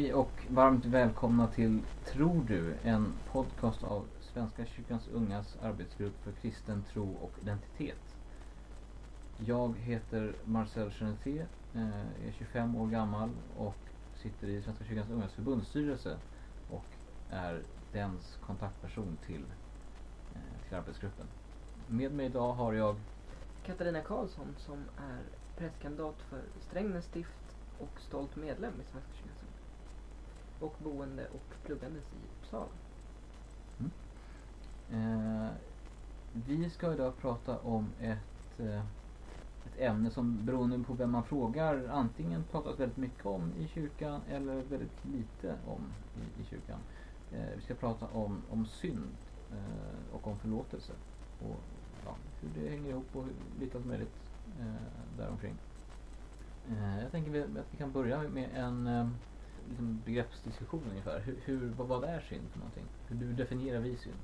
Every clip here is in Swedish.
Hej och varmt välkomna till Tror du? En podcast av Svenska kyrkans ungas arbetsgrupp för kristen tro och identitet. Jag heter Marcel Cheneté, eh, är 25 år gammal och sitter i Svenska kyrkans ungas förbundsstyrelse och är dens kontaktperson till, eh, till arbetsgruppen. Med mig idag har jag Katarina Karlsson som är prästkandidat för Strängnäs stift och stolt medlem i Svenska kyrkans och boende och pluggandes i Uppsala. Mm. Eh, vi ska idag prata om ett, eh, ett ämne som beroende på vem man frågar antingen pratas väldigt mycket om i kyrkan eller väldigt lite om i, i kyrkan. Eh, vi ska prata om, om synd eh, och om förlåtelse. Och ja, hur det hänger ihop och hur, lite allt möjligt eh, däromkring. Eh, jag tänker att vi kan börja med en eh, liksom begreppsdiskussion ungefär. Hur, hur, vad, vad är synd för någonting? Hur, hur definierar vi synd?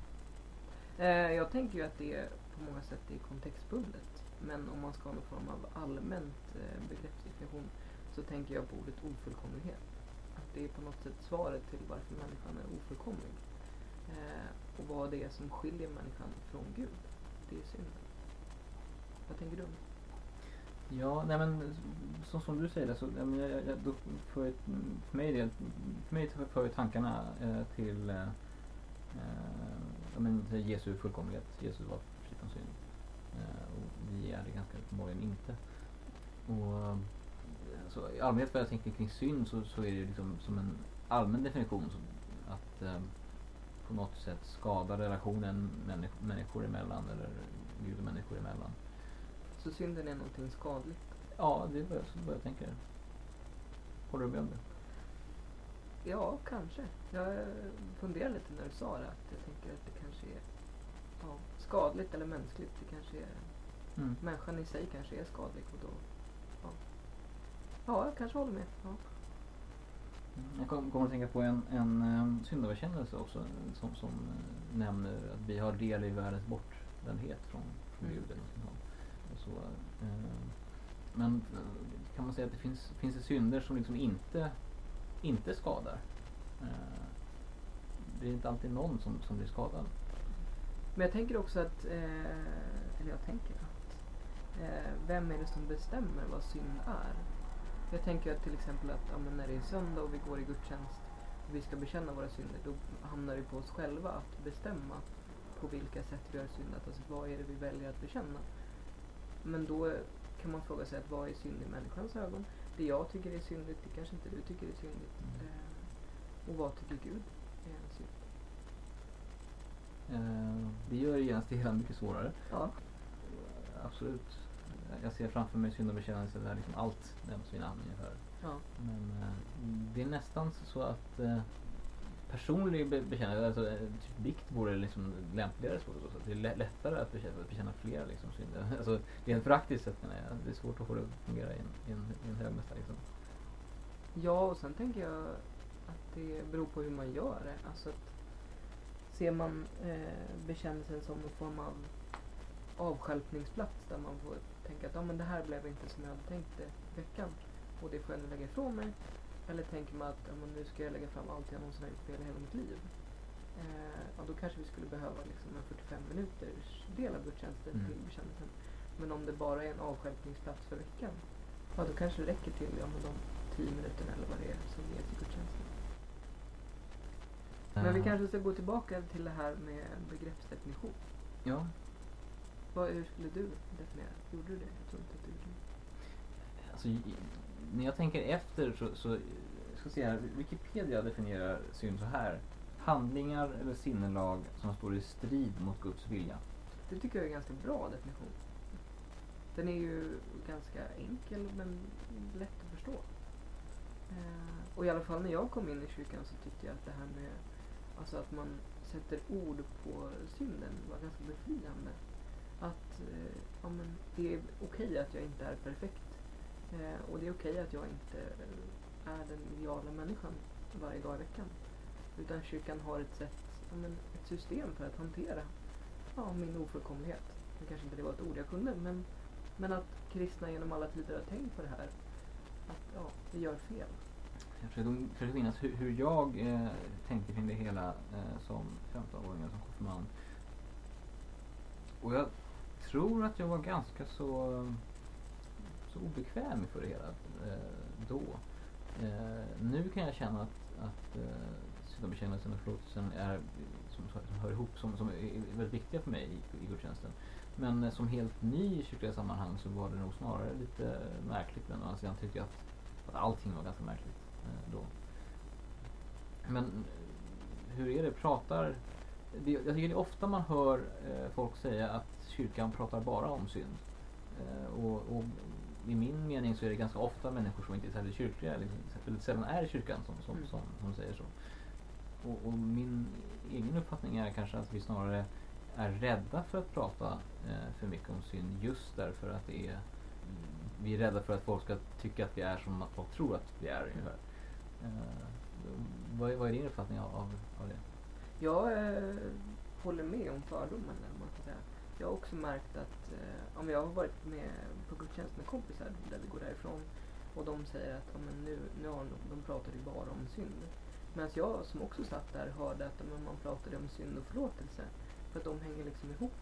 Eh, jag tänker ju att det på många sätt är kontextbundet. Men om man ska ha någon form av allmänt eh, begreppsdefinition så tänker jag på ordet ofullkomlighet. Att det är på något sätt svaret till varför människan är ofullkomlig. Eh, och vad det är som skiljer människan från Gud. Det är synden. Vad tänker du? om det? Ja, nej men så, som du säger det, så, jag, jag, jag, då för, ett, för mig det, för mig för för tankarna eh, till eh, eh men, Jesu fullkomlighet. Jesus var fri från synd. Eh, och vi är det ganska uppenbarligen inte. Och, eh, så, I allmänhet vad jag tänker kring synd så, så är det ju liksom som en allmän definition som att eh, på något sätt skada relationen människ- människor emellan eller Gud och människor emellan. Så synden är någonting skadligt. Ja, det är vad jag, jag tänker. Håller du med om det? Ja, kanske. Jag funderar lite när du sa det. Att jag tänker att det kanske är ja, skadligt eller mänskligt. Det kanske är, Mm. människan i sig kanske är skadlig. Och då, ja. ja, jag kanske håller med. Ja. Jag kom- kommer att tänka på en, en um, syndabekännelse också som, som eh, nämner att vi har del i världens bortvändhet från, från Mm. Gud. Eller någonting sånt. Så, eh, men eh, kan man säga att det finns, finns det synder som liksom inte, inte skadar? Eh, det är inte alltid någon som, som blir skadad. Men jag tänker också att, eller jag tänker att, vem är det som bestämmer vad synd är? Jag tänker att till exempel att ja, när det är söndag och vi går i gudstjänst och vi ska bekänna våra synder, då hamnar det på oss själva att bestämma på vilka sätt vi har syndat. Alltså vad är det vi väljer att bekänna? Men då kan man fråga sig att vad är synd i människans ögon? Det jag tycker är syndigt, det kanske inte du tycker är syndigt. Eh, och vad tycker Gud är synd? Eh, det gör genast det hela mycket svårare. Ja. Absolut. Jag ser framför mig syndabekännelse där liksom allt nämns vid namn ungefär. ja. Men eh, det är nästan så att eh, personlig bekännelse, alltså eh, typ bikt vore liksom lämpligare så. så det är lättare att bekänna, att bekänna flera liksom synder. Alltså rent praktiskt sett menar jag. Det är svårt att få det att fungera i en, i en, i en högmässa liksom. Ja, och sen tänker jag att det beror på hur man gör det. Alltså att ser man eh, bekännelsen som en form av avstjälpningsplats där man får tänka att ah, men det här blev inte som jag hade tänkt det i veckan och det får jag nu lägga ifrån mig. Eller tänker man att ja, nu ska jag lägga fram allt jag någonsin har gjort i hela mitt liv. Eh, ja, då kanske vi skulle behöva liksom en 45 minuters del av gudstjänsten Mm. till bekännelsen. Men om det bara är en avstjälpningsplats för veckan, ja då kanske det räcker till ja, de 10 minuterna eller vad det är som ges i gudstjänsten. Men vi Eh, kanske ska gå tillbaka till det här med begreppsdefinition. Ja. Vad, hur skulle du definiera? Gjorde du det? Jag tror inte att du gjorde det. Alltså, när jag tänker efter så, så ska se här, Wikipedia definierar synd så här. Handlingar eller sinnelag som står i strid mot Guds vilja. Det tycker jag är en ganska bra definition. Den är ju ganska enkel men lätt att förstå. Eh, och i alla fall när jag kom in i kyrkan så tyckte jag att det här med alltså att man sätter ord på synden var ganska befriande. Att eh, ja, men det är okej att jag inte är perfekt. Eh, och det är okej att jag inte är den ideala människan varje dag i veckan. Utan kyrkan har ett sätt, men ett system för att hantera ja, min ofullkomlighet. Det kanske inte det var ett ord jag kunde, men, men att kristna genom alla tider har tänkt på det här. Att ja, vi gör fel. jag försöker, försöker minnas hur, hur jag eh, tänkte kring det hela eh, som 15-åring, som konfirmand. Och jag tror att jag var ganska så, så obekväm inför det hela eh, då. Eh, nu kan jag känna att, att eh, syndabekännelsen och förlåtelsen är, som, som hör ihop, som, som är väldigt viktiga för mig i, i gudstjänsten. Men eh, som helt ny i kyrkliga sammanhang så var det nog snarare lite märkligt. Men å andra sidan tyckte jag att, att allting var ganska märkligt eh, då. Men eh, hur är det? Pratar... Det, jag tycker det är ofta man hör eh, folk säga att kyrkan pratar bara om synd. Eh, och, och, i min mening så är det ganska ofta människor som inte är särskilt kyrkliga, eller väldigt sällan är i kyrkan som, som, Mm. som, som säger så. Och, och min egen uppfattning är kanske att vi snarare är rädda för att prata eh, för mycket om synd just därför att det är vi är rädda för att folk ska tycka att vi är som att folk tror att vi är ungefär. Eh, vad, är- vad är din uppfattning av, av, av det? Jag eh, håller med om fördomen, man ska säga. Jag har också märkt att eh, om jag har varit med på gudstjänst med kompisar där vi går därifrån och de säger att ja, men nu, nu har de, de pratar ju bara om synd. Medan jag som också satt där hörde att men man pratade om synd och förlåtelse. För att de hänger liksom ihop.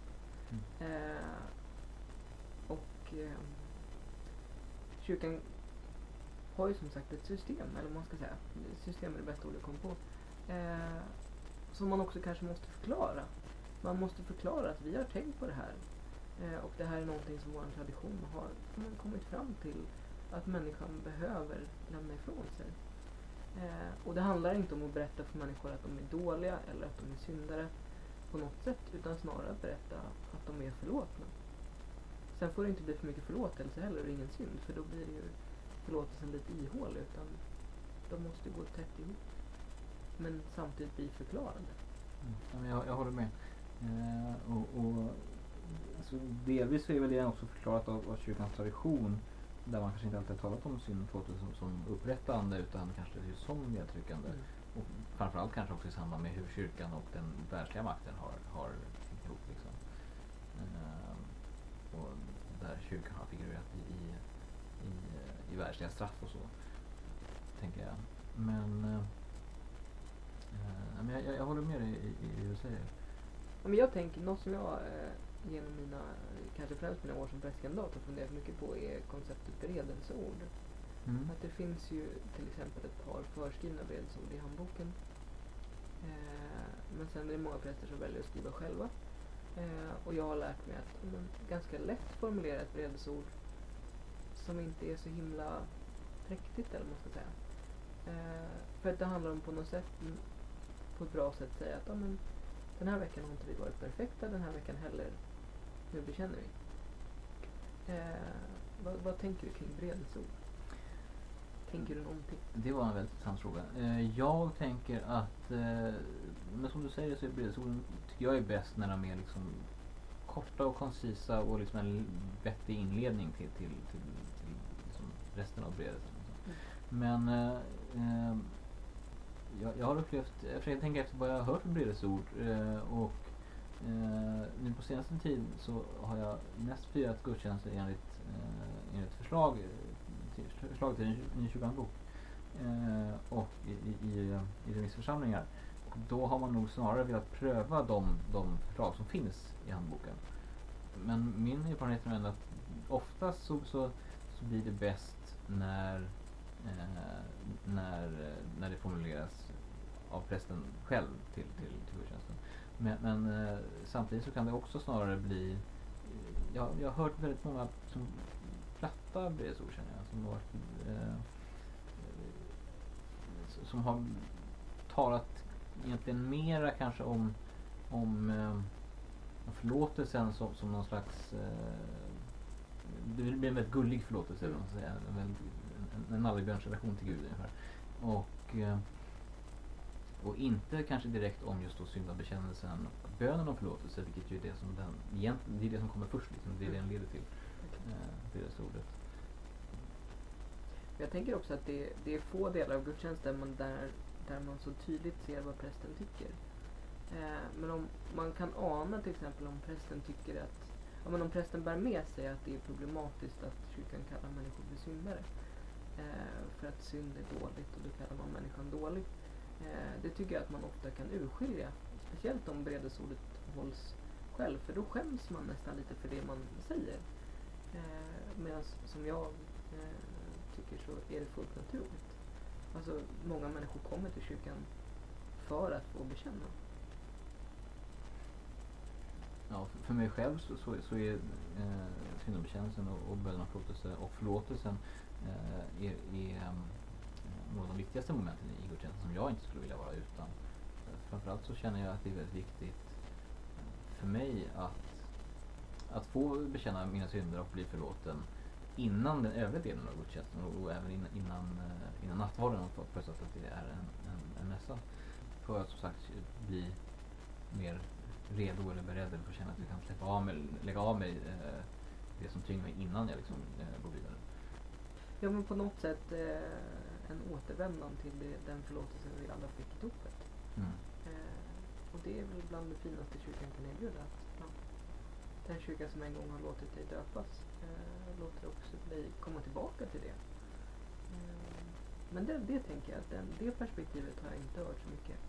Mm. Eh, och eh, kyrkan har ju som sagt ett system, eller man ska säga. System är det bästa ordet jag kom på. Eh, som man också kanske måste förklara. Man måste förklara att vi har tänkt på det här. Eh, och det här är någonting som vår tradition har kommit fram till att människan behöver lämna ifrån sig. Eh, och det handlar inte om att berätta för människor att de är dåliga eller att de är syndare på något sätt utan snarare att berätta att de är förlåtna. Sen får det inte bli för mycket förlåtelse heller och ingen synd för då blir ju förlåtelsen lite ihålig utan de måste gå tätt ihop. Men samtidigt bli förklarade. Mm. Jag, jag håller med. Eh, och, och, alltså, delvis så är väl det också förklarat av, av kyrkans tradition där man kanske inte alltid har talat om synd och förlåtelse som, som upprättande utan kanske just som nedtryckande. Mm. Och framförallt kanske också i samband med hur kyrkan och den världsliga makten har, har hängt ihop. Liksom. Ehm, och där kyrkan har figurerat i, i, i, eh, i världsliga straff och så. Tänker jag. Men, eh, eh, men jag, jag, jag håller med dig i, i det du säger. Ja, men jag tänker, något som jag eh, genom mina, kanske främst mina år som prästkandidat har funderat mycket på är konceptet beredelseord. Mm. Att det finns ju till exempel ett par förskrivna beredelseord i handboken. Eh, men sen är det många präster som väljer att skriva själva. Eh, och jag har lärt mig att men, ganska lätt formulera ett beredelseord som inte är så himla präktigt eller vad man ska säga. Eh, för att det handlar om på något sätt, på ett bra sätt säga att ja, men, den här veckan har inte vi varit perfekta, den här veckan heller. Nu bekänner vi. Eh, vad, vad tänker du kring beredelseord? Tänker du någonting? Det var en väldigt intressant fråga. Eh, jag tänker att, eh, men som du säger så är beredelsorden tycker jag är bäst när de är liksom korta och koncisa och liksom en vettig inledning till, till, till, till liksom resten av beredelsen. Liksom. Men eh, eh, jag, jag har upplevt, jag tänker tänka efter vad jag har hört för beredelsord eh, och eh, nu på senaste tid så har jag mest firat gudstjänster enligt, eh, enligt förslag, till, förslag till en ny kyrkanbok eh, och i, i, i, i remissförsamlingar. Då har man nog snarare velat pröva de, de förslag som finns i handboken. Men min erfarenhet är ändå att oftast så, så, så blir det bäst när, eh, när, eh, när det formuleras av prästen själv till, till, till gudstjänsten. Men, men eh, samtidigt så kan det också snarare bli eh, jag, jag har hört väldigt många som platta beredelsord känner jag. Som har, eh, eh, som har talat egentligen mera kanske om, om eh, förlåtelsen som, som någon slags eh, det blir en väldigt gullig förlåtelse, mm. man säga. En, väldigt- en, en nallebjörnsrelation till Gud ungefär. Och, eh, och inte kanske direkt om just då syndabekännelsen, bönen om förlåtelse, vilket ju är det som den, egentligen, det är det som kommer först, liksom, det är det den leder till, eh, det är det ordet. Jag tänker också att det, det är få delar av gudstjänsten man där, där man så tydligt ser vad prästen tycker. Eh, men om man kan ana till exempel om prästen tycker att, ja, men om prästen bär med sig att det är problematiskt att kyrkan kallar människor för syndare. eh, för att synd är dåligt och då kallar man människan dålig. Eh, det tycker jag att man ofta kan urskilja. Speciellt om beredelseordet hålls själv för då skäms man nästan lite för det man säger. Eh, Medan som jag eh, tycker så är det fullt naturligt. Alltså många människor kommer till kyrkan för att få bekänna. Ja, för, mig själv så, så, så är eh, syndabekännelsen och, och bönaförlåtelse och förlåtelsen eh, är, är ehm, några av de viktigaste momenten i gudstjänsten som jag inte skulle vilja vara utan. Eh, framförallt så känner jag att det är väldigt viktigt eh, för mig att, att få bekänna mina synder och bli förlåten innan den övriga delen av gudstjänsten och, och även innan, innan, innan nattvarden och på ett sätt att det är en, en, en mässa. För att som sagt bli mer redo eller beredd eller få känna att jag kan släppa av mig, lägga av mig eh, det som tynger mig innan jag liksom, eh, går vidare. Ja men på något sätt eh, en återvändan till det, den förlåtelsen vi alla fick i dopet. Mm. Eh, och det är väl bland det finaste kyrkan kan erbjuda. Att, ja, den kyrka som en gång har låtit dig döpas eh, låter också dig komma tillbaka till det. Eh, men det, det tänker jag, den, det perspektivet har jag inte hört så mycket.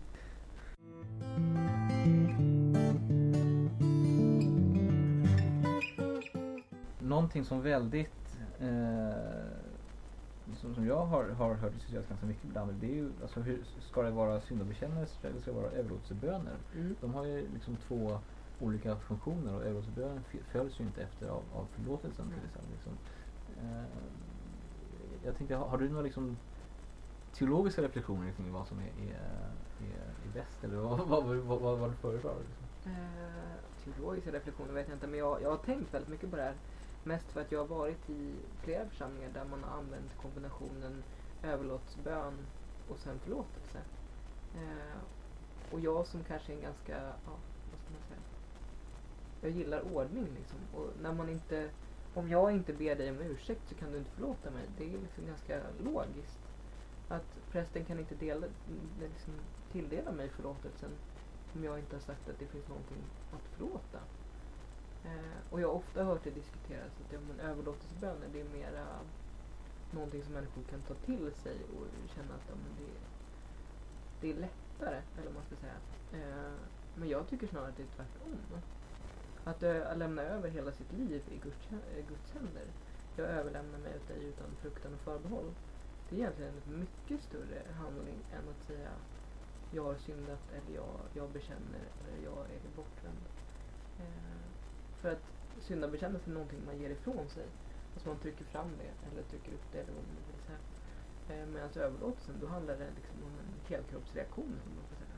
Någonting som väldigt eh, som, som jag har, har hört diskuteras ganska mycket ibland det är ju alltså hur ska det vara syndabekännelse eller ska det vara överlåtelseböner? Mm. De har ju liksom två olika funktioner och överlåtelsebönen följs ju inte efter av, av förlåtelsen till exempel. Liksom. Eh, jag tänkte, har, har du några liksom teologiska reflektioner kring vad som är, är, är, är bäst eller vad, vad, vad, vad, vad du föredrar? Liksom? Eh, teologiska reflektioner vet jag inte, men jag, jag har tänkt väldigt mycket på det här. Mest för att jag har varit i flera församlingar där man har använt kombinationen överlåtsbön och sen förlåtelse. Eh, och jag som kanske är en ganska, ja, vad ska man säga? Jag gillar ordning liksom. Och när man inte, om jag inte ber dig om ursäkt så kan du inte förlåta mig. Det är liksom ganska logiskt. Att prästen kan inte dela, liksom, tilldela mig förlåtelsen om jag inte har sagt att det finns någonting att förlåta. Eh, och jag har ofta hört det diskuteras att ja, men överlåtelseböner det är mera någonting som människor kan ta till sig och känna att ja, men det, det är lättare, eller vad man ska säga. Eh, men jag tycker snarare att det är tvärtom. Att eh, lämna över hela sitt liv i Guds, eh, Guds händer. Jag överlämnar mig åt dig utan fruktan och förbehåll. Det är egentligen en mycket större handling än att säga jag har syndat eller jag, jag bekänner eller jag är bortvänd. Eh, för att syndabekännelse är någonting man ger ifrån sig. Alltså man trycker fram det eller trycker upp det eller vad man vill säga. Eh, Medan överlåtelsen, då handlar det liksom om en helkroppsreaktion. Som man får säga.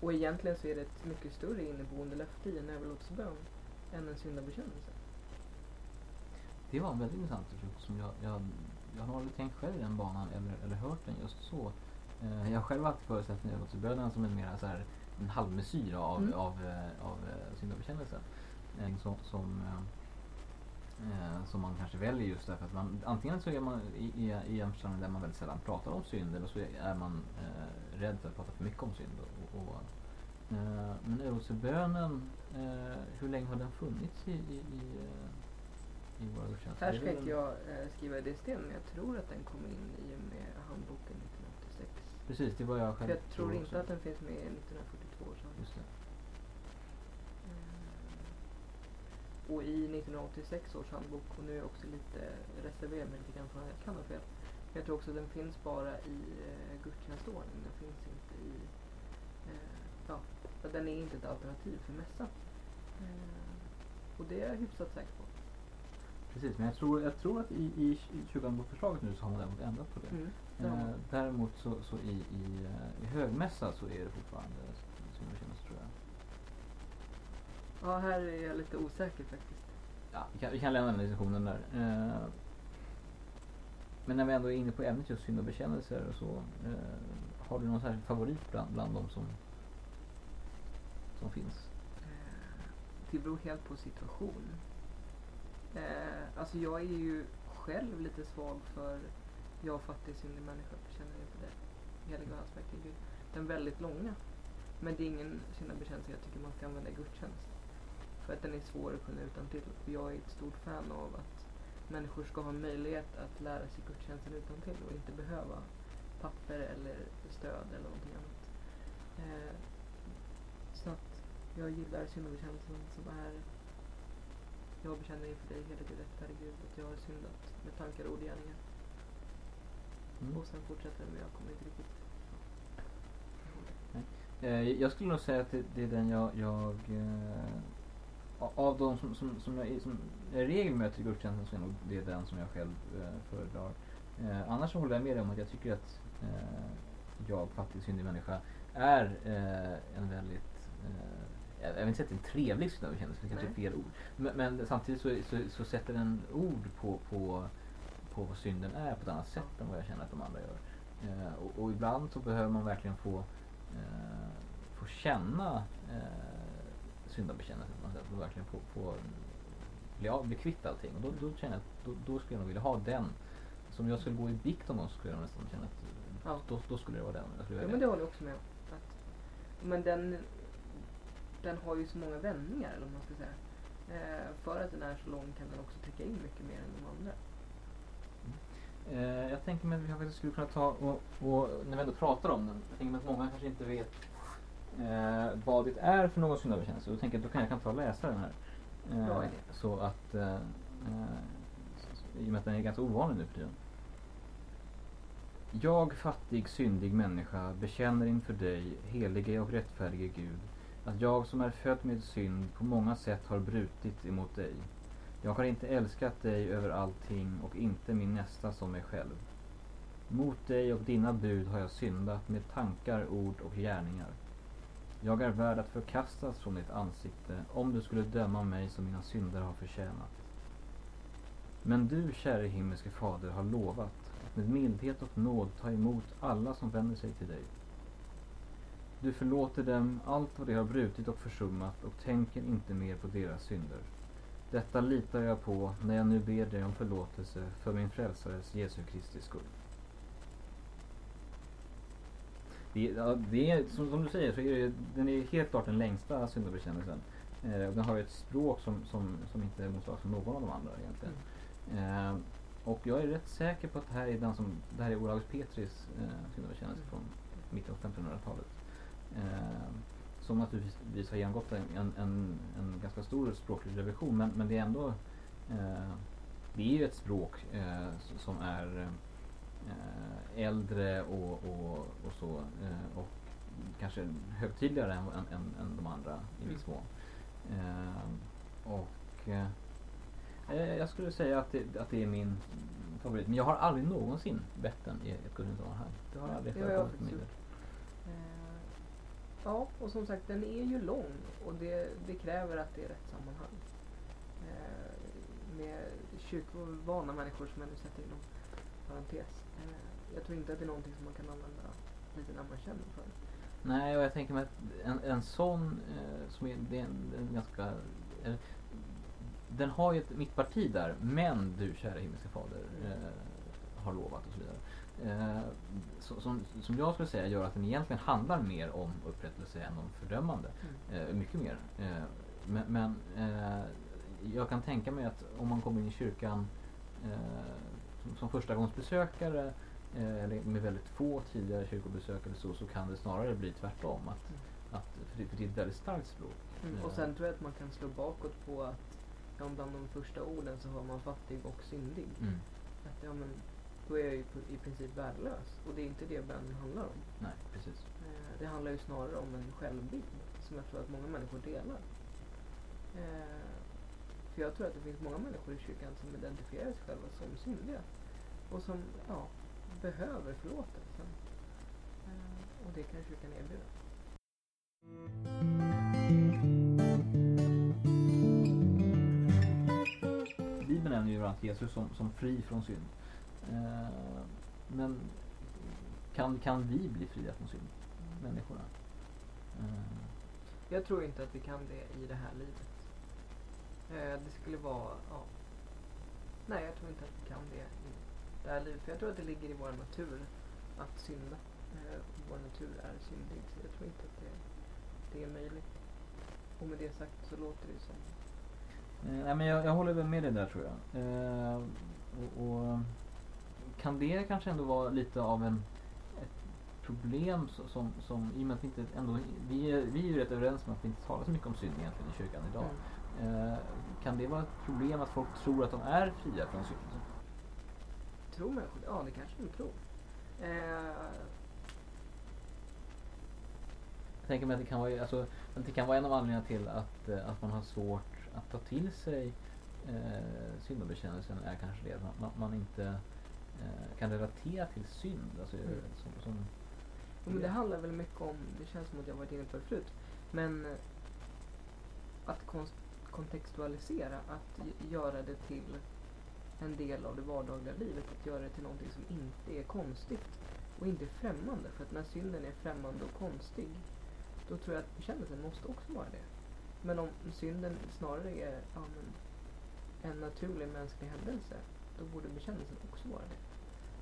Och egentligen så är det ett mycket större inneboende löfte i en överlåtelsebön än en syndabekännelse. Det var en väldigt intressant reflektion som jag, jag, jag har aldrig tänkt själv i den banan eller, eller hört den just så. Eh, jag har själv alltid föreställt mig överlåtelsebönen som en mera så här, en halvmesyr av, Mm. av, eh, av eh, syndabekännelsen. Som, som, eh, eh, som man kanske väljer just därför att man antingen så är man i, i, en församling där man väldigt sällan pratar om synd eller så är man eh, rädd för att prata för mycket om synd. Och, och, eh, men överlåtelsebönen, eh, hur länge har den funnits i, i, i, i våra gudstjänster? Här ska inte jag eh, skriva det i sten, men jag tror att den kom in i och med handboken 1986. Precis, det var jag För själv jag tror också. inte att den finns med i 1942 års handbok. Just det. Eh, Och i 1986 års handbok, och nu är jag också lite reserverad mig lite grann för att jag kan ha fel. Men jag tror också att den finns bara i eh, gudstjänstordning. Den finns inte i... Eh, ja, den är inte ett alternativ för mässa. Eh, och det är jag hyfsat säker på. Precis, men jag tror, jag tror att i, i kyrkohandboksförslaget nu så har man däremot ändrat på det. Mm. Eh, däremot så, så i, i, eh, i högmässa så är det fortfarande syndabekännelse tror jag. Ja, här är jag lite osäker faktiskt. Ja, vi kan, vi kan lämna den diskussionen där. Eh, men när vi ändå är inne på ämnet just syndabekännelser och så. Eh, har du någon särskild favorit bland, bland de som, som finns? Eh, Det beror helt på situation. Eh, alltså jag är ju själv lite svag för jag fattig syndig människa känner inte det. Heliga aspekter i Gud. Den väldigt långa. Men det är ingen syndabekännelse jag tycker man ska använda i gudstjänst. För att den är svår att kunna utan till. Och jag är ett stort fan av att människor ska ha möjlighet att lära sig gudstjänsten utan till och inte behöva papper eller stöd eller någonting annat. Eh, så att jag gillar syndabekännelsen som är jag bekänner inför dig hela Gud rättfärdig Gud att jag har syndat med tankar, ord och gärningar. Mm. Och sen fortsätter det men jag kommer inte riktigt jag skulle nog säga att det, det är den jag, jag eh, av de som, som, som, jag, som jag regel möter i gudstjänsten så är nog det den som jag själv eh, föredrar. Eh, annars så håller jag med dig om att jag tycker att eh, jag, fattig syndig människa, är eh, en väldigt eh, jag vill inte säga att det är en trevlig syndabekännelse, det kanske är fel ord. Men, men samtidigt så, så, så sätter den ord på, på, på vad synden är på ett annat sätt än vad jag känner att de andra gör. Eh, och, och ibland så behöver man verkligen få, eh, få känna eh, syndabekännelsen. på något sätt, Och verkligen få, få bli, av, bli kvitt allting. Och då, då känner jag att då, då skulle jag nog vilja ha den. Så om jag skulle gå i bikt någon gång så skulle jag nästan känna att Ja. då, då skulle det vara den. Jag skulle Ja, men det håller jag också med om. Men den, den har ju så många vändningar, eller vad man ska säga. Eh, för att den är så lång kan den också täcka in mycket mer än de andra. Eh, jag tänker mig att vi faktiskt skulle kunna ta och, och när vi ändå pratar om den. Jag tänker mig att många kanske inte vet eh, vad det är för någon syndabekännelse. Då tänker jag att då kan jag kan ta och läsa den här. Eh, så att, eh, eh, i och med att den är ganska ovanlig nu för tiden. Jag, fattig, syndig människa, bekänner inför dig, helige och rättfärdige Gud, att jag som är född med synd på många sätt har brutit emot dig. Jag har inte älskat dig över allting och inte min nästa som mig själv. Mot dig och dina bud har jag syndat med tankar, ord och gärningar. Jag är värd att förkastas från ditt ansikte om du skulle döma mig som mina synder har förtjänat. Men du, käre himmelske Fader, har lovat att med mildhet och nåd ta emot alla som vänder sig till dig. Du förlåter dem allt vad de har brutit och försummat och tänker inte mer på deras synder. Detta litar jag på när jag nu ber dig om förlåtelse för min frälsares Jesu Kristi skull. Det, ja, det är, som, som du säger så är det, den är helt klart den längsta syndabekännelsen. Eh, den har ett språk som, som, som inte motsvaras av någon av de andra egentligen. Eh, och jag är rätt säker på att det här är den som, det här är Olaus Petris eh, syndabekännelse från mitten av 1500-talet. Eh, som naturligtvis har genomgått en, en, en, ganska stor språklig revision men, men det är ändå eh, det är ju ett språk eh, som är eh, äldre och, och, och så eh, och kanske högtidligare än, än, än, än de andra i viss mån. Eh, och eh, jag skulle säga att det, att det är min favorit. Men jag har aldrig någonsin bett den i ett gudstjänstsammanhang. Det har Nej, aldrig det har jag förekommit för min del. faktiskt Eh, ja, och som sagt den är ju lång och det, det kräver att det är rätt sammanhang. Eh, med kyrkovana människor som jag nu sätter inom parentes. Eh, jag tror inte att det är någonting som man kan använda lite när man känner för. Nej, och jag tänker mig att en, en sån eh, som är, det är en, en ganska... Eller, den har ju ett mittparti där, men du kära himmelske fader eh, har lovat och så vidare. Eh, som, som jag skulle säga gör att den egentligen handlar mer om upprättelse än om fördömande. Eh, mycket mer. Eh, men men eh, jag kan tänka mig att om man kommer in i kyrkan eh, som, som förstagångsbesökare eller med väldigt få tidigare kyrkobesök eller så, så kan det snarare bli tvärtom. Att, Mm. att, för, det, för det är ett väldigt starkt språk. Mm. Och sen tror jag att man kan slå bakåt på att ja, bland de första orden så har man fattig och syndig. Mm, Att, ja, men, då är jag ju i princip värdelös. Och det är inte det bönen handlar om. nej, precis. Eh, det handlar ju snarare om en självbild som jag tror att många människor delar. Eh, för jag tror att det finns många människor i kyrkan som identifierar sig själva som syndiga. Och som ja, behöver förlåtelse. Eh, och det kan kyrkan erbjuda. Bibeln nämner ju bland annat Jesus som, som fri från synd. Eh, men kan, kan vi bli fria från synd? Människorna? Eh, Jag tror inte att vi kan det i det här livet. Eh, det skulle vara, ja. Nej, jag tror inte att vi kan det i det här livet. För jag tror att det ligger i vår natur att synda. Eh, vår natur är syndig. Så jag tror inte att det, det är möjligt. Och med det sagt så låter det som Eh, nej, men jag, jag håller väl med dig där tror jag. Eh, och, och kan det kanske ändå vara lite av en ett problem som, som i och med att vi inte ändå, vi är, vi är ju rätt överens om att vi inte talar så mycket om synd egentligen i kyrkan idag. Mm. Eh, kan det vara ett problem att folk tror att de är fria från synd? Tror människor Ja, det kanske de tror. Eh, Jag tänker mig att det kan vara, alltså, att det kan vara en av anledningarna till att, eh, att man har svårt att ta till sig eh, syndabekännelsen är kanske det att man, man, man inte kan relatera till synd. Alltså, Mm. som, som, Jo, men det handlar väl mycket om, det känns som att jag varit inne på det förut, men eh, att kon- kontextualisera, att göra det till en del av det vardagliga livet, att göra det till någonting som inte är konstigt och inte är främmande. För att när synden är främmande och konstig, då tror jag att bekännelsen måste också vara det. Men om synden snarare är ja, en naturlig mänsklig händelse, då borde bekännelsen också vara det.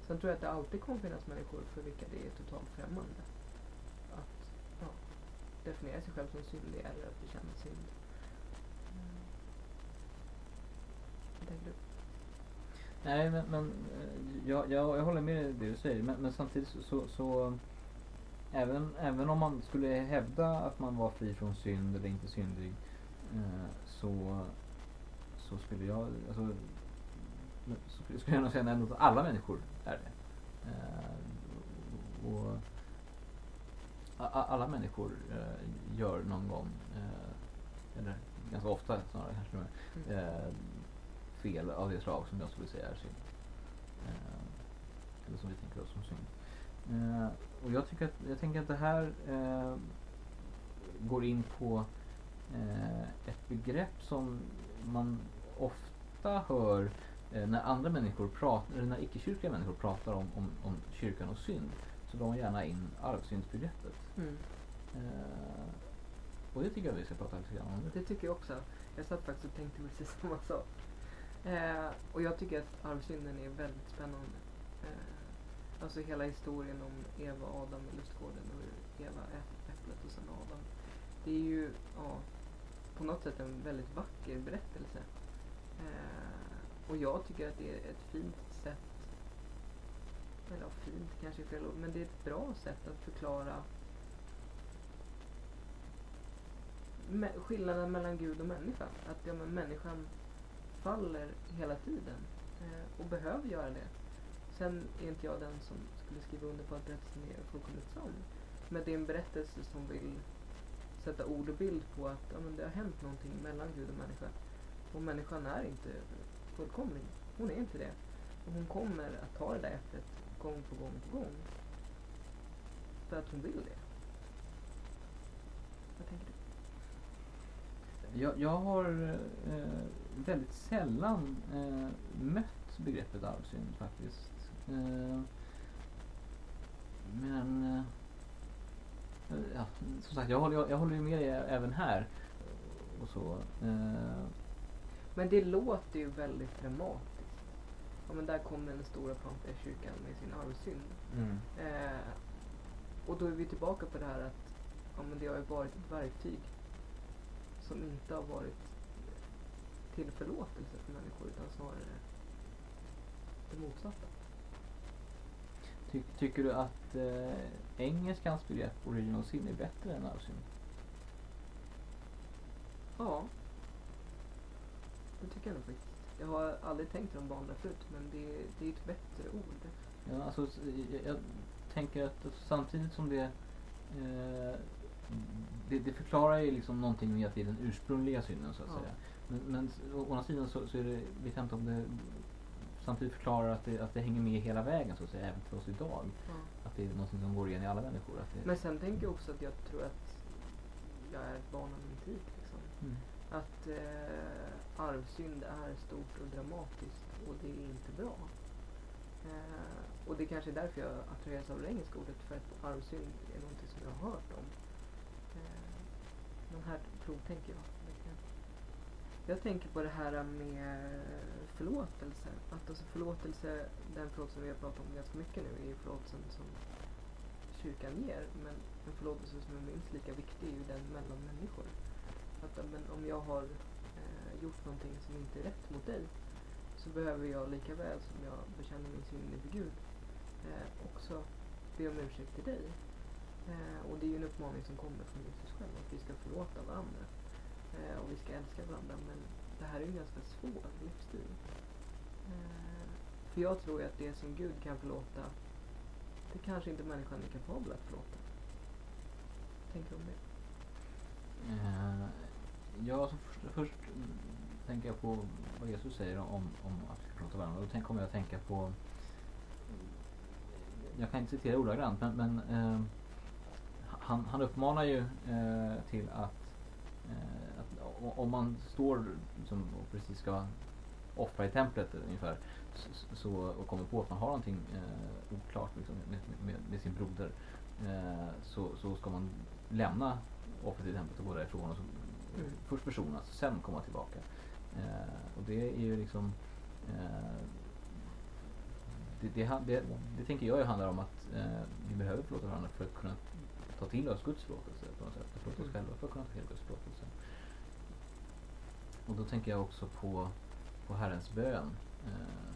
Sen tror jag att det alltid kommer finnas människor för vilka det är totalt främmande. Att ja, definiera sig själv som syndig eller att bekänna synd. Eh, vad tänker du? Nej, men, men eh, jag, jag, jag håller med dig i det du säger. Men, men samtidigt så, så, så även, även om man skulle hävda att man var fri från synd eller inte syndig eh, så, så skulle jag, alltså, skulle- skulle jag nog säga att alla människor är det. Eh, och alla människor eh, gör någon gång, eh, eller ganska ofta snarare kanske Mm. eh, fel av det slag som jag skulle säga är synd. Eh, eller som vi tänker oss som synd. Eh, och jag, tycker att, jag tänker att det här går in på ett begrepp som man ofta hör när andra människor pratar, eller när icke-kyrkliga människor pratar om, om, om kyrkan och synd. Så drar man gärna in arvsyndsbegreppet. Mm. Eh, och det tycker jag vi ska prata lite grann om. Det tycker jag också. Jag satt faktiskt och tänkte precis samma sak. Eh, och jag tycker att arvsynden är väldigt spännande. Eh, alltså hela historien om Eva och Adam i lustgården och Eva äpplet och sen Adam. Det är ju ja, på något sätt en väldigt vacker berättelse. Eh, och jag tycker att det är ett fint sätt, eller ja, fint kanske är fel ord, men det är ett bra sätt att förklara skillnaden mellan Gud och människa. Att ja, men människan faller hela tiden eh, och behöver göra det. Sen är inte jag den som skulle skriva under på att berättelsen är fullkomligt sann. Men det är en berättelse som vill sätta ord och bild på att ja, men det har hänt någonting mellan Gud och människa. Och människan är inte fullkomlig. Hon är inte det. Och hon kommer att ta det där äpplet gång på gång på gång. För att hon vill det. Vad tänker du? Jag, jag har eh, väldigt sällan eh, mött begreppet arvsynd faktiskt. Eh, men eh, ja, som sagt, jag håller, jag, jag håller ju med dig även här. Och så. Eh, men det låter ju väldigt dramatiskt. Ja men där kom den stora pampiga kyrkan med sin arvsynd. Eh, och då är vi tillbaka på det här att ja, men det har ju varit ett verktyg som inte har varit till förlåtelse för människor utan snarare det motsatta. Ty, tycker du att eh, engelskans begrepp original sin är bättre än arvsynd? Ja, det tycker jag nog faktiskt. Jag har aldrig tänkt i de banorna förut men det, det är ett bättre ord. Ja, alltså, jag, jag tänker att samtidigt som det, eh, det det förklarar ju liksom någonting med att det är den ursprungliga synden så att Ja. säga. Men, men s- å andra sidan så, så är det, vet jag inte om det samtidigt förklarar att det, att det hänger med hela vägen så att säga, även för oss idag. Ja. Att det är någonting som går igen i alla människor. Det, Men sen tänker jag också att jag tror att jag är ett barn av min tid. Liksom. mm. Att eh, arvsynd är stort och dramatiskt och det är inte bra. Eh, och det kanske är därför jag attraheras av det engelska ordet för att arvsynd är någonting som jag har hört om. Eh, men här provtänker jag. Jag tänker på det här med förlåtelse. Att alltså förlåtelse, den förlåtelse vi har pratat om ganska mycket nu, är ju förlåtelsen som kyrkan ger. Men en förlåtelse som är minst lika viktig är ju den mellan människor. Att men om jag har gjort någonting som inte är rätt mot dig så behöver jag lika väl som jag bekänner min synd inför Gud eh, också be om ursäkt till dig. Eh, och det är ju en uppmaning som kommer från Jesus själv, att vi ska förlåta varandra. Eh, och vi ska älska varandra. Men det här är ju en ganska svår livsstil. Eh, för jag tror ju att det som Gud kan förlåta, det kanske inte människan är kapabel att förlåta. Tänker du om det? Eh, ja, så först, först tänker jag på vad Jesus säger om, om att vi ska prata varandra. Då tänk, kommer jag att tänka på jag kan inte citera ordagrant men, men eh, han, han uppmanar ju eh, till att, eh, att om man står liksom, och precis ska offra i templet ungefär så, så, och kommer på att man har någonting eh, oklart liksom, med, med, med sin broder eh, så, så ska man lämna offret i templet och gå därifrån och så, först försonas, sen komma tillbaka. Eh, och det är ju liksom eh, det, det, det, det tänker jag ju handlar om att eh, vi behöver förlåta varandra för att kunna ta till oss Guds förlåtelse på något sätt. Och förlåta oss Mm. själva för att kunna ta till Guds förlåtelse. Och då tänker jag också på, på Herrens bön. Eh,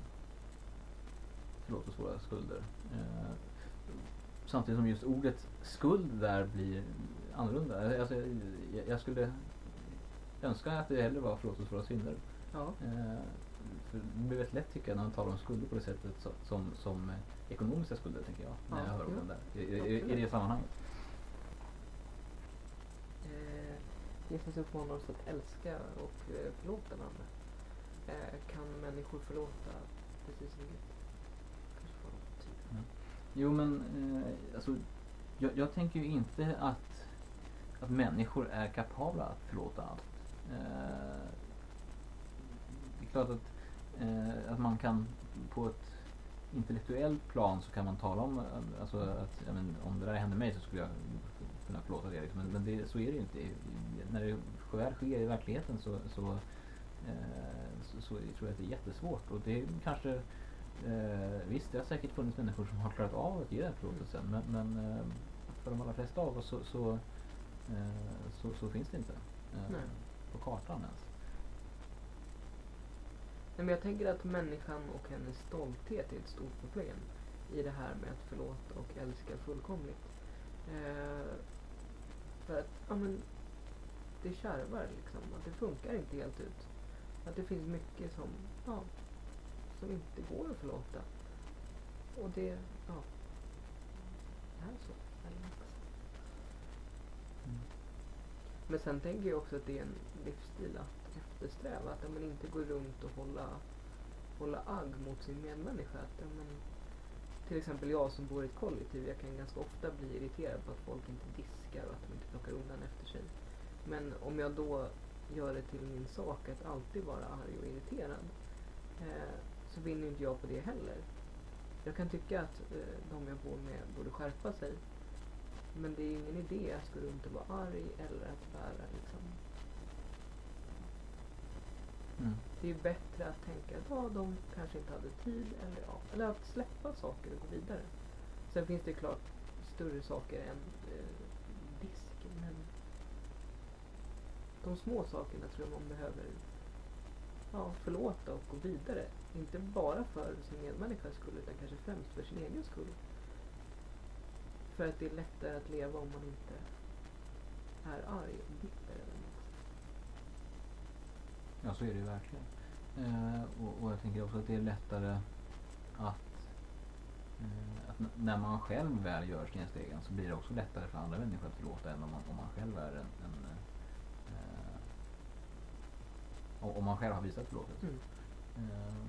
förlåt oss våra skulder. Eh, samtidigt som just ordet skuld där blir annorlunda. Alltså, jag, jag skulle önska att det hellre var förlåt oss våra synder. Ja. Eh, för det blir väldigt lätt tycker jag när man talar om skulder på det sättet så, som, som eh, ekonomiska skulder tänker jag. När Ja, jag hör ja. orden där. I, i, i det sammanhanget. Eh, Jesus uppmanar oss att älska och eh, förlåta varandra. Eh, kan människor förlåta precis som Gud? De typ. Jo men eh, alltså, jag, jag tänker ju inte att, att människor är kapabla att förlåta allt. Eh, det är klart att, eh, att man kan på ett intellektuellt plan så kan man tala om eh, alltså, att ja, men, om det där hände mig så skulle jag kunna förlåta det. Liksom. Men, men det, så är det ju inte. När det väl sker i verkligheten så, så, eh, så, så tror jag att det är jättesvårt. Och det är kanske Eh, visst, det har säkert funnits människor som har klarat av att ge den förlåtelsen. Men, men eh, för de allra flesta av oss så, så, eh, så, så finns det inte eh, Nej på kartan ens. Nej, men jag tänker att människan och hennes stolthet är ett stort problem i det här med att förlåta och älska fullkomligt. Eh, för att, ja men, det kärvar liksom. Att det funkar inte helt ut. Att det finns mycket som, ja, som inte går att förlåta. Och det, ja, det är så. Men sen tänker jag också att det är en livsstil att eftersträva. Att man inte går runt och hålla, hålla agg mot sin medmänniska. Att, men, till exempel jag som bor i ett kollektiv, jag kan ganska ofta bli irriterad på att folk inte diskar och att de inte plockar undan efter sig. Men om jag då gör det till min sak att alltid vara arg och irriterad eh, så vinner inte jag på det heller. Jag kan tycka att eh, de jag bor med borde skärpa sig. Men det är ingen idé att gå runt och vara arg eller att bära liksom. Mm. Det är ju bättre att tänka att ja, de kanske inte hade tid eller, ja, eller att släppa saker och gå vidare. Sen finns det klart större saker än eh, disk. Men de små sakerna tror jag man behöver ja, förlåta och gå vidare. Inte bara för sin medmänniskas skull utan kanske främst för sin egen skull. För att det är lättare att leva om man inte är arg och bitter eller något. Ja, så är det ju verkligen. Eh, och, och jag tänker också att det är lättare att, eh, att när man själv väl gör snedstegen så blir det också lättare för andra människor att förlåta än om man, om man själv är en, en eh, om- man själv har visat förlåtelse. Mm. Eh,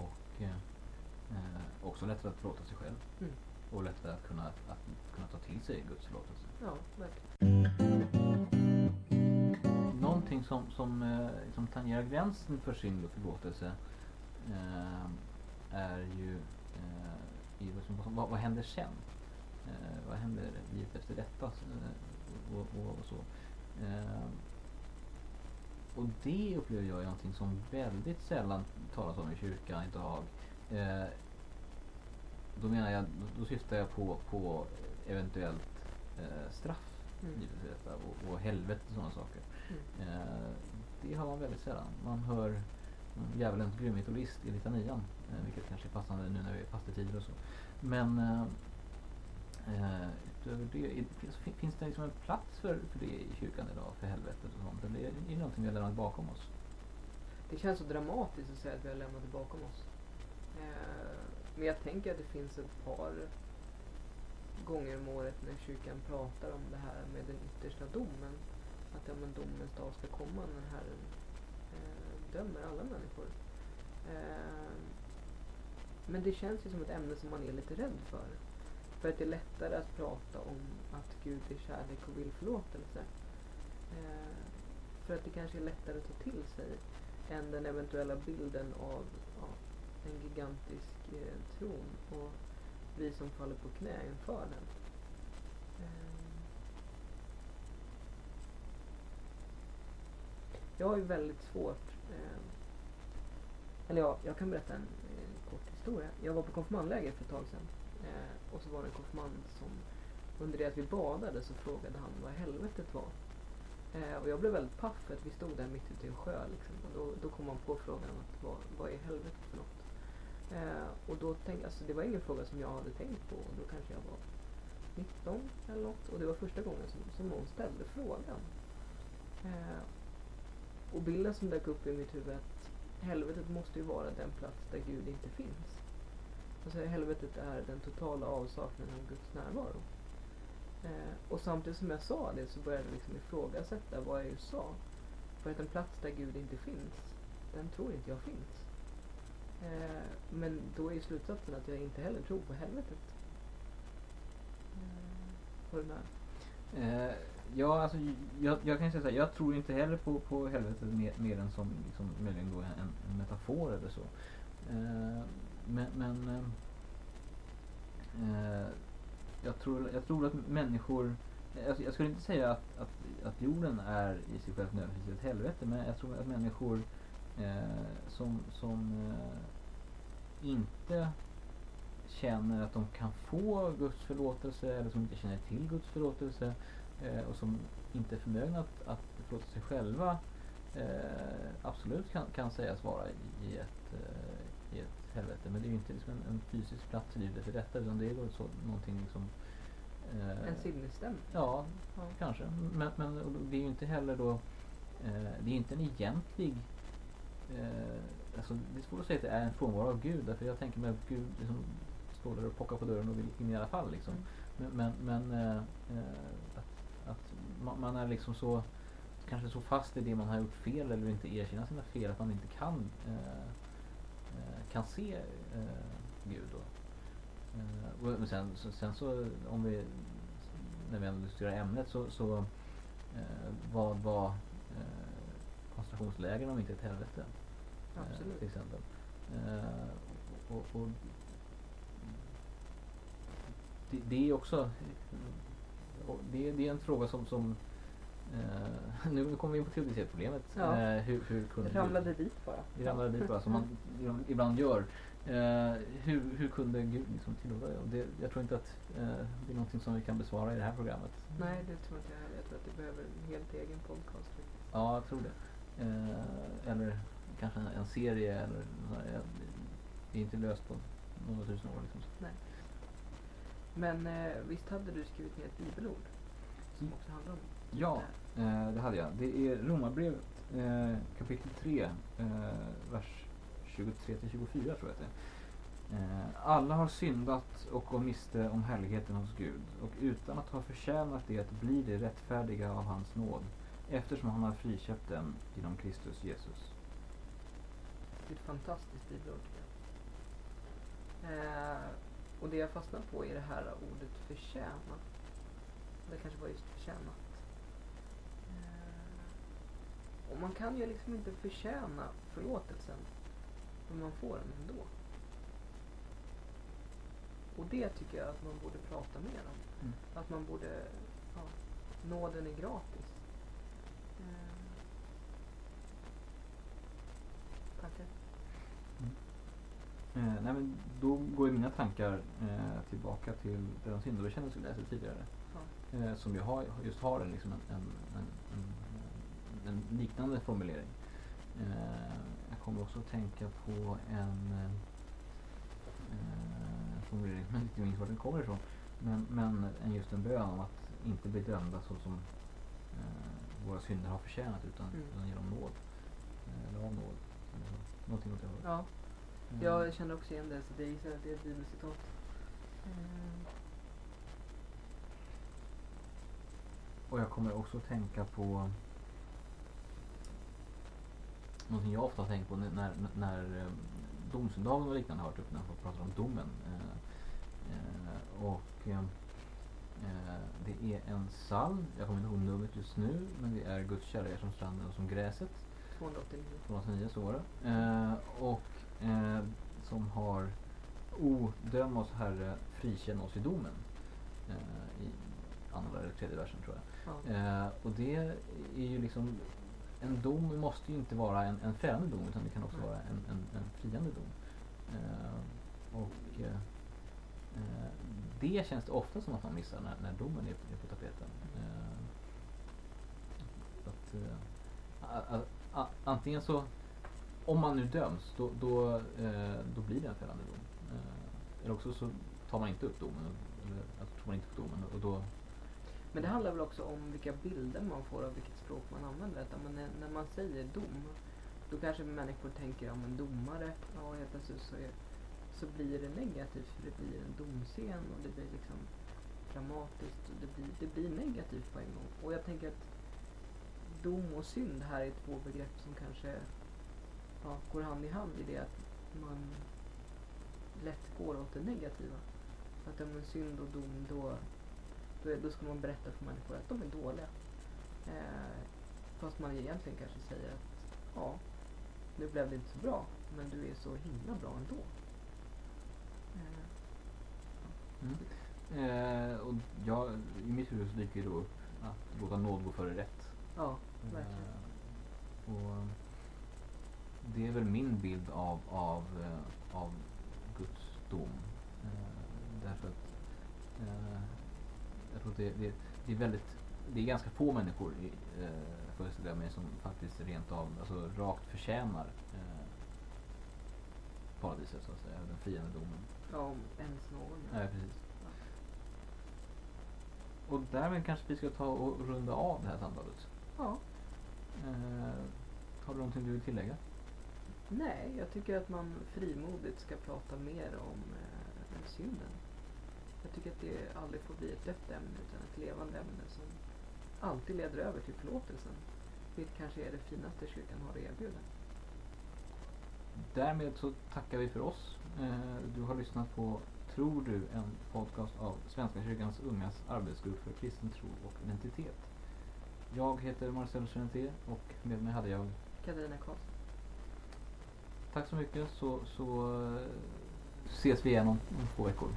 och eh, också lättare att förlåta sig själv. Mm. Och lättare att kunna, att, att kunna ta till sig Guds förlåtelse. Ja, verkligen. Någonting som, som, eh, som tangerar gränsen för synd och förlåtelse eh, är ju eh, i, vad, vad händer sen? Eh, vad händer livet efter detta? Eh, och, och, och så. Eh, och det upplever jag är någonting som väldigt sällan talas om i kyrkan idag. Då menar jag, då, då syftar jag på, på eventuellt eh, straff Mm. givet detta och, och helvete och sådana saker. Mm. Eh, det har man väldigt sällan. Man hör djävulens grymhet och list i litanian, eh, vilket kanske är passande nu när vi är fastetider och så. Men eh, eh, utöver det, i- finns, finns det liksom en plats för, för det i kyrkan idag, för helvetet och sånt? Eller är det någonting vi har lämnat bakom oss? Det känns så dramatiskt att säga att vi har lämnat det bakom oss. Eh, men jag tänker att det finns ett par gånger om året när kyrkan pratar om det här med den yttersta domen. Att ja, men domens dag ska komma när Herren eh, dömer alla människor. Eh, men det känns ju som ett ämne som man är lite rädd för. För att det är lättare att prata om att Gud är kärlek och vill förlåtelse. Eh, för att det kanske är lättare att ta till sig än den eventuella bilden av en gigantisk eh, tron och vi som faller på knä inför den. Eh, jag har ju väldigt svårt, eh, eller ja, jag kan berätta en eh, kort historia. Jag var på konfirmandläger för ett tag sedan eh, och så var det en konfirmand som under det att vi badade så frågade han vad helvetet var. Eh, och jag blev väldigt paff för att vi stod där mitt ute i en sjö liksom, och då, då kom man på frågan att vad, vad är helvetet för något? Eh, och då tänkte alltså det var ingen fråga som jag hade tänkt på och då kanske jag var 19 eller något och det var första gången som, som någon ställde frågan. Eh, och bilden som dök upp i mitt huvud att helvetet måste ju vara den plats där Gud inte finns. Alltså helvetet är den totala avsaknaden av Guds närvaro. Eh, och samtidigt som jag sa det så började jag liksom ifrågasätta vad jag ju sa. För att en plats där Gud inte finns, den tror inte jag finns. Eh, men då är ju slutsatsen att jag inte heller tror på helvetet. Eh, var du med? Eh, ja, alltså jag, jag kan säga så här, jag tror inte heller på, på helvetet mer, mer än som liksom, möjligen då en, en metafor eller så. Eh, men men eh, eh, jag, tror, jag tror att människor, eh, alltså jag skulle inte säga att, att, att jorden är i sig själv nödvändigtvis ett helvete, men jag tror att människor eh, som, som eh, inte känner att de kan få Guds förlåtelse eller som inte känner till Guds förlåtelse eh, och som inte är förmögna att, att förlåta sig själva eh, absolut kan, kan sägas vara i, ett, eh, i ett helvete. Men det är ju inte liksom en, en fysisk plats i livet för detta utan det är då så, någonting liksom eh, En sinnesstämning? Ja, Ja. kanske. Men, men det är ju inte heller då eh, det är inte en egentlig eh, alltså det är svårt att säga att det är en frånvaro av Gud därför jag tänker mig att Gud liksom står där och pockar på dörren och vill in i alla fall liksom. Mm. Men, men, men eh, eh, att, att man, man är liksom så kanske så fast i det man har gjort fel eller inte erkänna sina fel att man inte kan eh, eh, kan se eh, Gud. Då. Och sen, så, sen så om vi när vi ändå diskuterar ämnet så, så eh, vad var eh, koncentrationslägren om inte ett helvete? Eh, Absolut. till exempel. Eh, och, och det, det är också det, det är en fråga som, som eh, nu kommer vi in på teodicéproblemet. Ja. Eh, hur, hur kunde ramlade dit bara. vi ramlade dit bara som man ibland gör. Eh, hur, hur kunde Gud liksom tillåta det? Det? Jag tror inte att eh, det är någonting som vi kan besvara i det här programmet. Nej, det tror inte jag heller. Jag tror att det behöver en helt egen podcast. Ja, jag tror det. Eh, eller kanske en, en serie eller här, Det är inte löst på några tusen år liksom. Nej. Men eh, visst hade du skrivit ner ett bibelord som också handlar om Ja, eh, det hade jag. Det är Romarbrevet eh, kapitel 3, eh, vers 23 till 24 tror jag att det är. Eh, alla har syndat och går miste om härligheten hos Gud och utan att ha förtjänat det blir de rättfärdiga av hans nåd eftersom han har friköpt dem genom Kristus Jesus. Det ett fantastiskt bibelord tycker jag. Eh, och det jag fastnar på är det här ordet förtjäna. Det kanske var just förtjänat. Eh, och man kan ju liksom inte förtjäna förlåtelsen. Men man får den ändå. Och det tycker jag att man borde prata mer om. Mm. Att man borde, ja, nåden är gratis. Eh, tackar. Eh, nej, men då går mina tankar eh, tillbaka till den syndabekännelse vi läste tidigare. Ja. Eh, som ju har, just har en, liksom en, en, en, en, en liknande formulering. Eh, jag kommer också att tänka på en eh, eh, formulering, men inte minst var den kommer ifrån. Men, men en just en bön om att inte bli dömda så som eh, våra synder har förtjänat utan, Mm. utan genom nåd. Eller av nåd. Någonting åt det hållet. Ja, Eh, jag känner också igen det så det gissar att det är ett bibelcitat. Mm. Och jag kommer också tänka på någonting jag ofta tänkt på när, när, när eh, domsöndagen och liknande har varit uppe när folk pratar om domen. Eh, eh, och eh, eh, det är en psalm, jag kommer inte ihåg numret just nu, men det är Guds kärlek är som stranden och som gräset. 289. 209 så var det. Eh, och eh, som har O döm oss Herre, frikänn oss i domen. Eh, I andra eller tredje versen tror jag. Ja. Eh, och det är ju liksom en dom måste ju inte vara en, en fällande dom utan det kan också Nej. vara en, en, en friande dom. Eh, och eh, eh, det känns det ofta som att man missar när, när domen är, är på tapeten. Att, eh, a, a, a, antingen så, om man nu döms, då, då, eh, då blir det en fällande dom. Eh, eller också så tar man inte upp domen, eller alltså, tror man inte på domen och då Men det handlar väl också om vilka bilder man får av vilket språk man använder Att, Men när, när man säger dom, då kanske människor tänker om en domare, ja helt plötsligt så, är, så blir det negativt för det blir en domscen och det blir liksom dramatiskt och det blir, det blir negativt på en gång. Och jag tänker att dom och synd här är två begrepp som kanske ja, går hand i hand i det att man lätt går åt det negativa. Att om en synd och dom då då, då ska man berätta för människor att de är dåliga. Eh, fast man egentligen kanske säger att ja, nu blev det inte så bra, men du är så himla bra ändå. Eh, Mm. Eh, och jag, I mitt huvud så dyker det då upp att låta nåd gå före rätt. ja, verkligen. Eh, och det är väl min bild av, av, eh, av Guds dom. Eh, därför att eh, jag tror att det, det, det är väldigt det är ganska få människor eh, föreställer jag mig som faktiskt rent av alltså, rakt förtjänar eh, paradiset så att säga, den friande domen. Ja, om ens någon. Nej, precis. Och därmed kanske vi ska ta och runda av det här samtalet. Ja. Eh, har du någonting du vill tillägga? Nej, jag tycker att man frimodigt ska prata mer om eh, synden. Jag tycker att det aldrig får bli ett dött ämne utan ett levande ämne som alltid leder över till förlåtelsen. Vilket kanske är det finaste kyrkan har att erbjuda. Därmed så tackar vi för oss. Eh, du har lyssnat på Tror du? En podcast av Svenska kyrkans ungas arbetsgrupp för kristen tro och identitet. Jag heter Marcel Geneté och med mig hade jag Katarina Karlsson. Tack så mycket så, så eh, ses vi igen om, om två veckor.